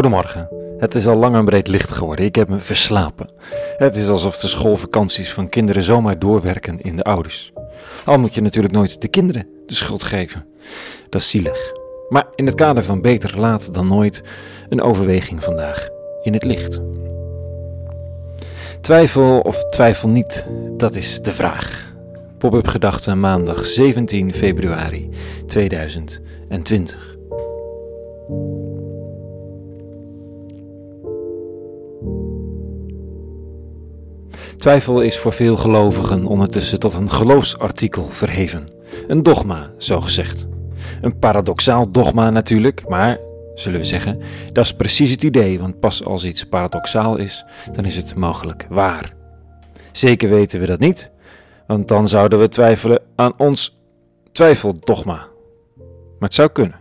Goedemorgen. Het is al lang en breed licht geworden. Ik heb me verslapen. Het is alsof de schoolvakanties van kinderen zomaar doorwerken in de ouders. Al moet je natuurlijk nooit de kinderen de schuld geven. Dat is zielig. Maar in het kader van beter laat dan nooit, een overweging vandaag in het licht. Twijfel of twijfel niet, dat is de vraag. Pop-up gedachten maandag 17 februari 2020. Twijfel is voor veel gelovigen ondertussen tot een geloofsartikel verheven. Een dogma, zo gezegd. Een paradoxaal dogma natuurlijk, maar, zullen we zeggen, dat is precies het idee, want pas als iets paradoxaal is, dan is het mogelijk waar. Zeker weten we dat niet, want dan zouden we twijfelen aan ons twijfeldogma. Maar het zou kunnen.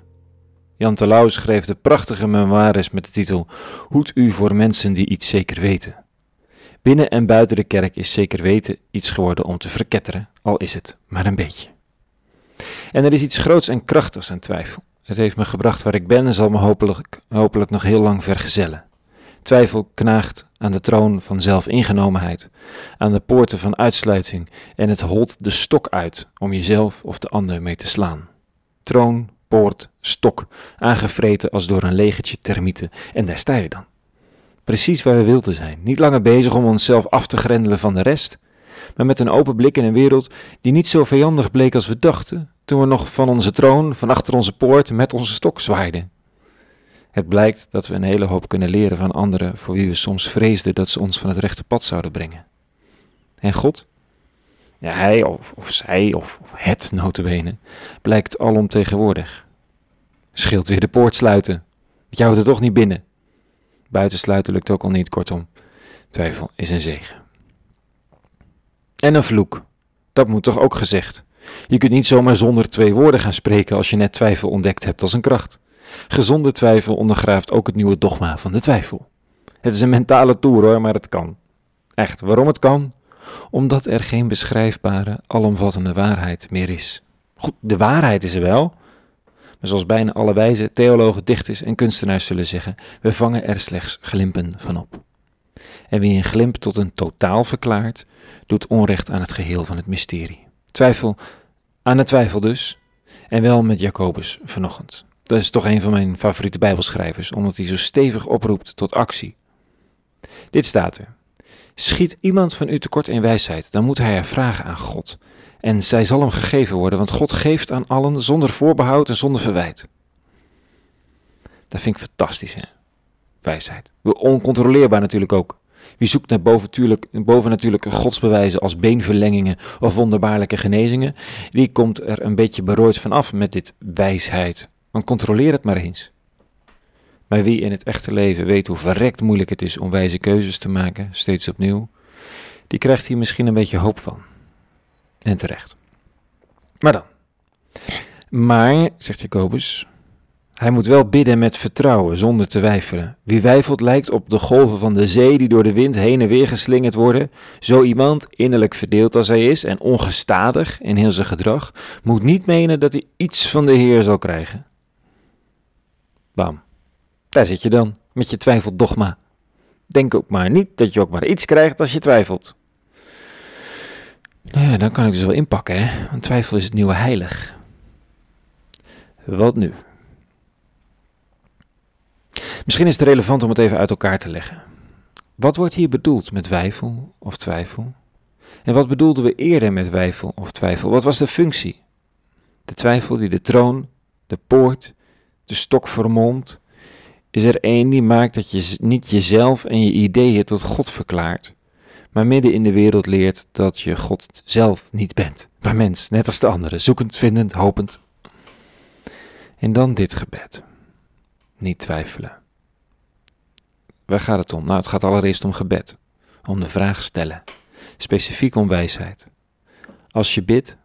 Jan Terlouw schreef de prachtige memoires met de titel Hoed u voor mensen die iets zeker weten. Binnen en buiten de kerk is zeker weten iets geworden om te verketteren, al is het maar een beetje. En er is iets groots en krachtigs aan twijfel. Het heeft me gebracht waar ik ben en zal me hopelijk, hopelijk nog heel lang vergezellen. Twijfel knaagt aan de troon van zelfingenomenheid, aan de poorten van uitsluiting en het holt de stok uit om jezelf of de ander mee te slaan. Troon, poort, stok, aangevreten als door een legertje termieten, en daar sta je dan. Precies waar we wilden zijn, niet langer bezig om onszelf af te grendelen van de rest, maar met een open blik in een wereld die niet zo vijandig bleek als we dachten, toen we nog van onze troon, van achter onze poort, met onze stok zwaaiden. Het blijkt dat we een hele hoop kunnen leren van anderen voor wie we soms vreesden dat ze ons van het rechte pad zouden brengen. En God? Ja, hij of, zij of, het notabene blijkt alomtegenwoordig. Scheelt weer de poort sluiten. Je houdt er toch niet binnen. Buitensluiten lukt ook al niet, kortom. Twijfel is een zegen. En een vloek. Dat moet toch ook gezegd. Je kunt niet zomaar zonder twee woorden gaan spreken als je net twijfel ontdekt hebt als een kracht. Gezonde twijfel ondergraaft ook het nieuwe dogma van de twijfel. Het is een mentale toer hoor, maar het kan. Echt, waarom het kan? Omdat er geen beschrijfbare, alomvattende waarheid meer is. Goed, de waarheid is er wel. Maar zoals bijna alle wijze theologen, dichters en kunstenaars zullen zeggen, we vangen er slechts glimpen van op. En wie een glimp tot een totaal verklaart, doet onrecht aan het geheel van het mysterie. Twijfel aan de twijfel dus, en wel met Jacobus vanochtend. Dat is toch een van mijn favoriete Bijbelschrijvers, omdat hij zo stevig oproept tot actie. Dit staat er. Schiet iemand van u tekort in wijsheid, dan moet hij er vragen aan God. En zij zal hem gegeven worden, want God geeft aan allen zonder voorbehoud en zonder verwijt. Dat vind ik fantastisch, hè? Wijsheid. Oncontroleerbaar natuurlijk ook. Wie zoekt naar bovennatuurlijke godsbewijzen als beenverlengingen of wonderbaarlijke genezingen, die komt er een beetje berooid van af met dit wijsheid. Want controleer het maar eens. Maar wie in het echte leven weet hoe verrekt moeilijk het is om wijze keuzes te maken, steeds opnieuw, die krijgt hier misschien een beetje hoop van. En terecht. Maar dan. Maar, zegt Jacobus, hij moet wel bidden met vertrouwen, zonder te weifelen. Wie weifelt lijkt op de golven van de zee die door de wind heen en weer geslingerd worden. Zo iemand, innerlijk verdeeld als hij is en ongestadig in heel zijn gedrag, moet niet menen dat hij iets van de Heer zal krijgen. Bam. Daar zit je dan, met je twijfeldogma. Denk ook maar niet dat je ook maar iets krijgt als je twijfelt. Nou ja, dan kan ik dus wel inpakken, hè? Want twijfel is het nieuwe heilig. Wat nu? Misschien is het relevant om het even uit elkaar te leggen. Wat wordt hier bedoeld met wijfel of twijfel? En wat bedoelden we eerder met wijfel of twijfel? Wat was de functie? De twijfel die de troon, de poort, de stok vermomt, is er één die maakt dat je niet jezelf en je ideeën tot God verklaart, maar midden in de wereld leert dat je God zelf niet bent, maar mens, net als de anderen, zoekend, vindend, hopend. En dan dit gebed. Niet twijfelen. Waar gaat het om? Nou, het gaat allereerst om gebed. Om de vraag stellen. Specifiek om wijsheid. Als je bidt,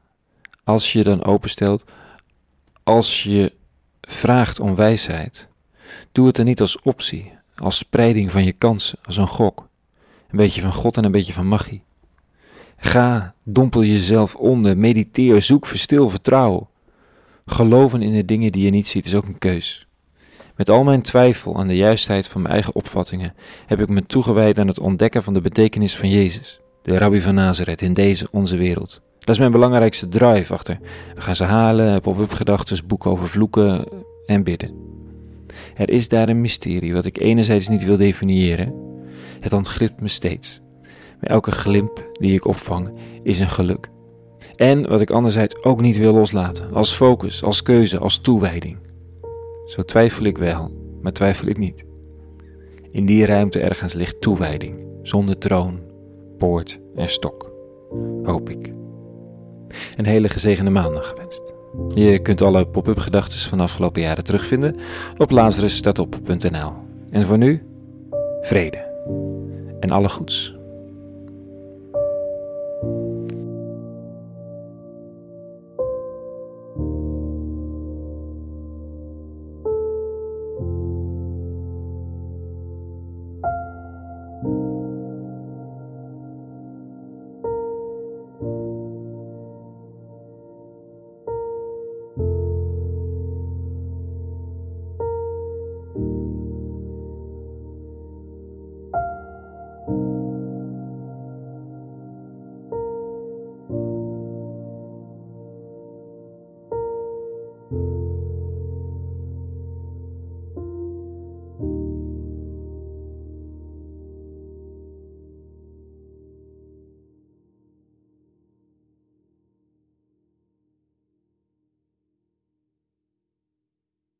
als je dan openstelt, als je vraagt om wijsheid, doe het er niet als optie, als spreiding van je kansen, als een gok. Een beetje van God en een beetje van magie. Ga, dompel jezelf onder, mediteer, zoek, verstil, vertrouw. Geloven in de dingen die je niet ziet is ook een keus. Met al mijn twijfel aan de juistheid van mijn eigen opvattingen heb ik me toegewijd aan het ontdekken van de betekenis van Jezus, de Rabbi van Nazareth, in deze onze wereld. Dat is mijn belangrijkste drive achter. We gaan ze halen, pop-up gedachten, boeken over vloeken en bidden. Er is daar een mysterie wat ik enerzijds niet wil definiëren. Het ontglipt me steeds. Maar elke glimp die ik opvang is een geluk. En wat ik anderzijds ook niet wil loslaten, als focus, als keuze, als toewijding. Zo twijfel ik wel, maar twijfel ik niet. In die ruimte ergens ligt toewijding, zonder troon, poort en stok. Hoop ik. Een hele gezegende maandag gewenst. Je kunt alle pop-up gedachten van de afgelopen jaren terugvinden op lazarusstatop.nl. En voor nu, vrede en alle goeds.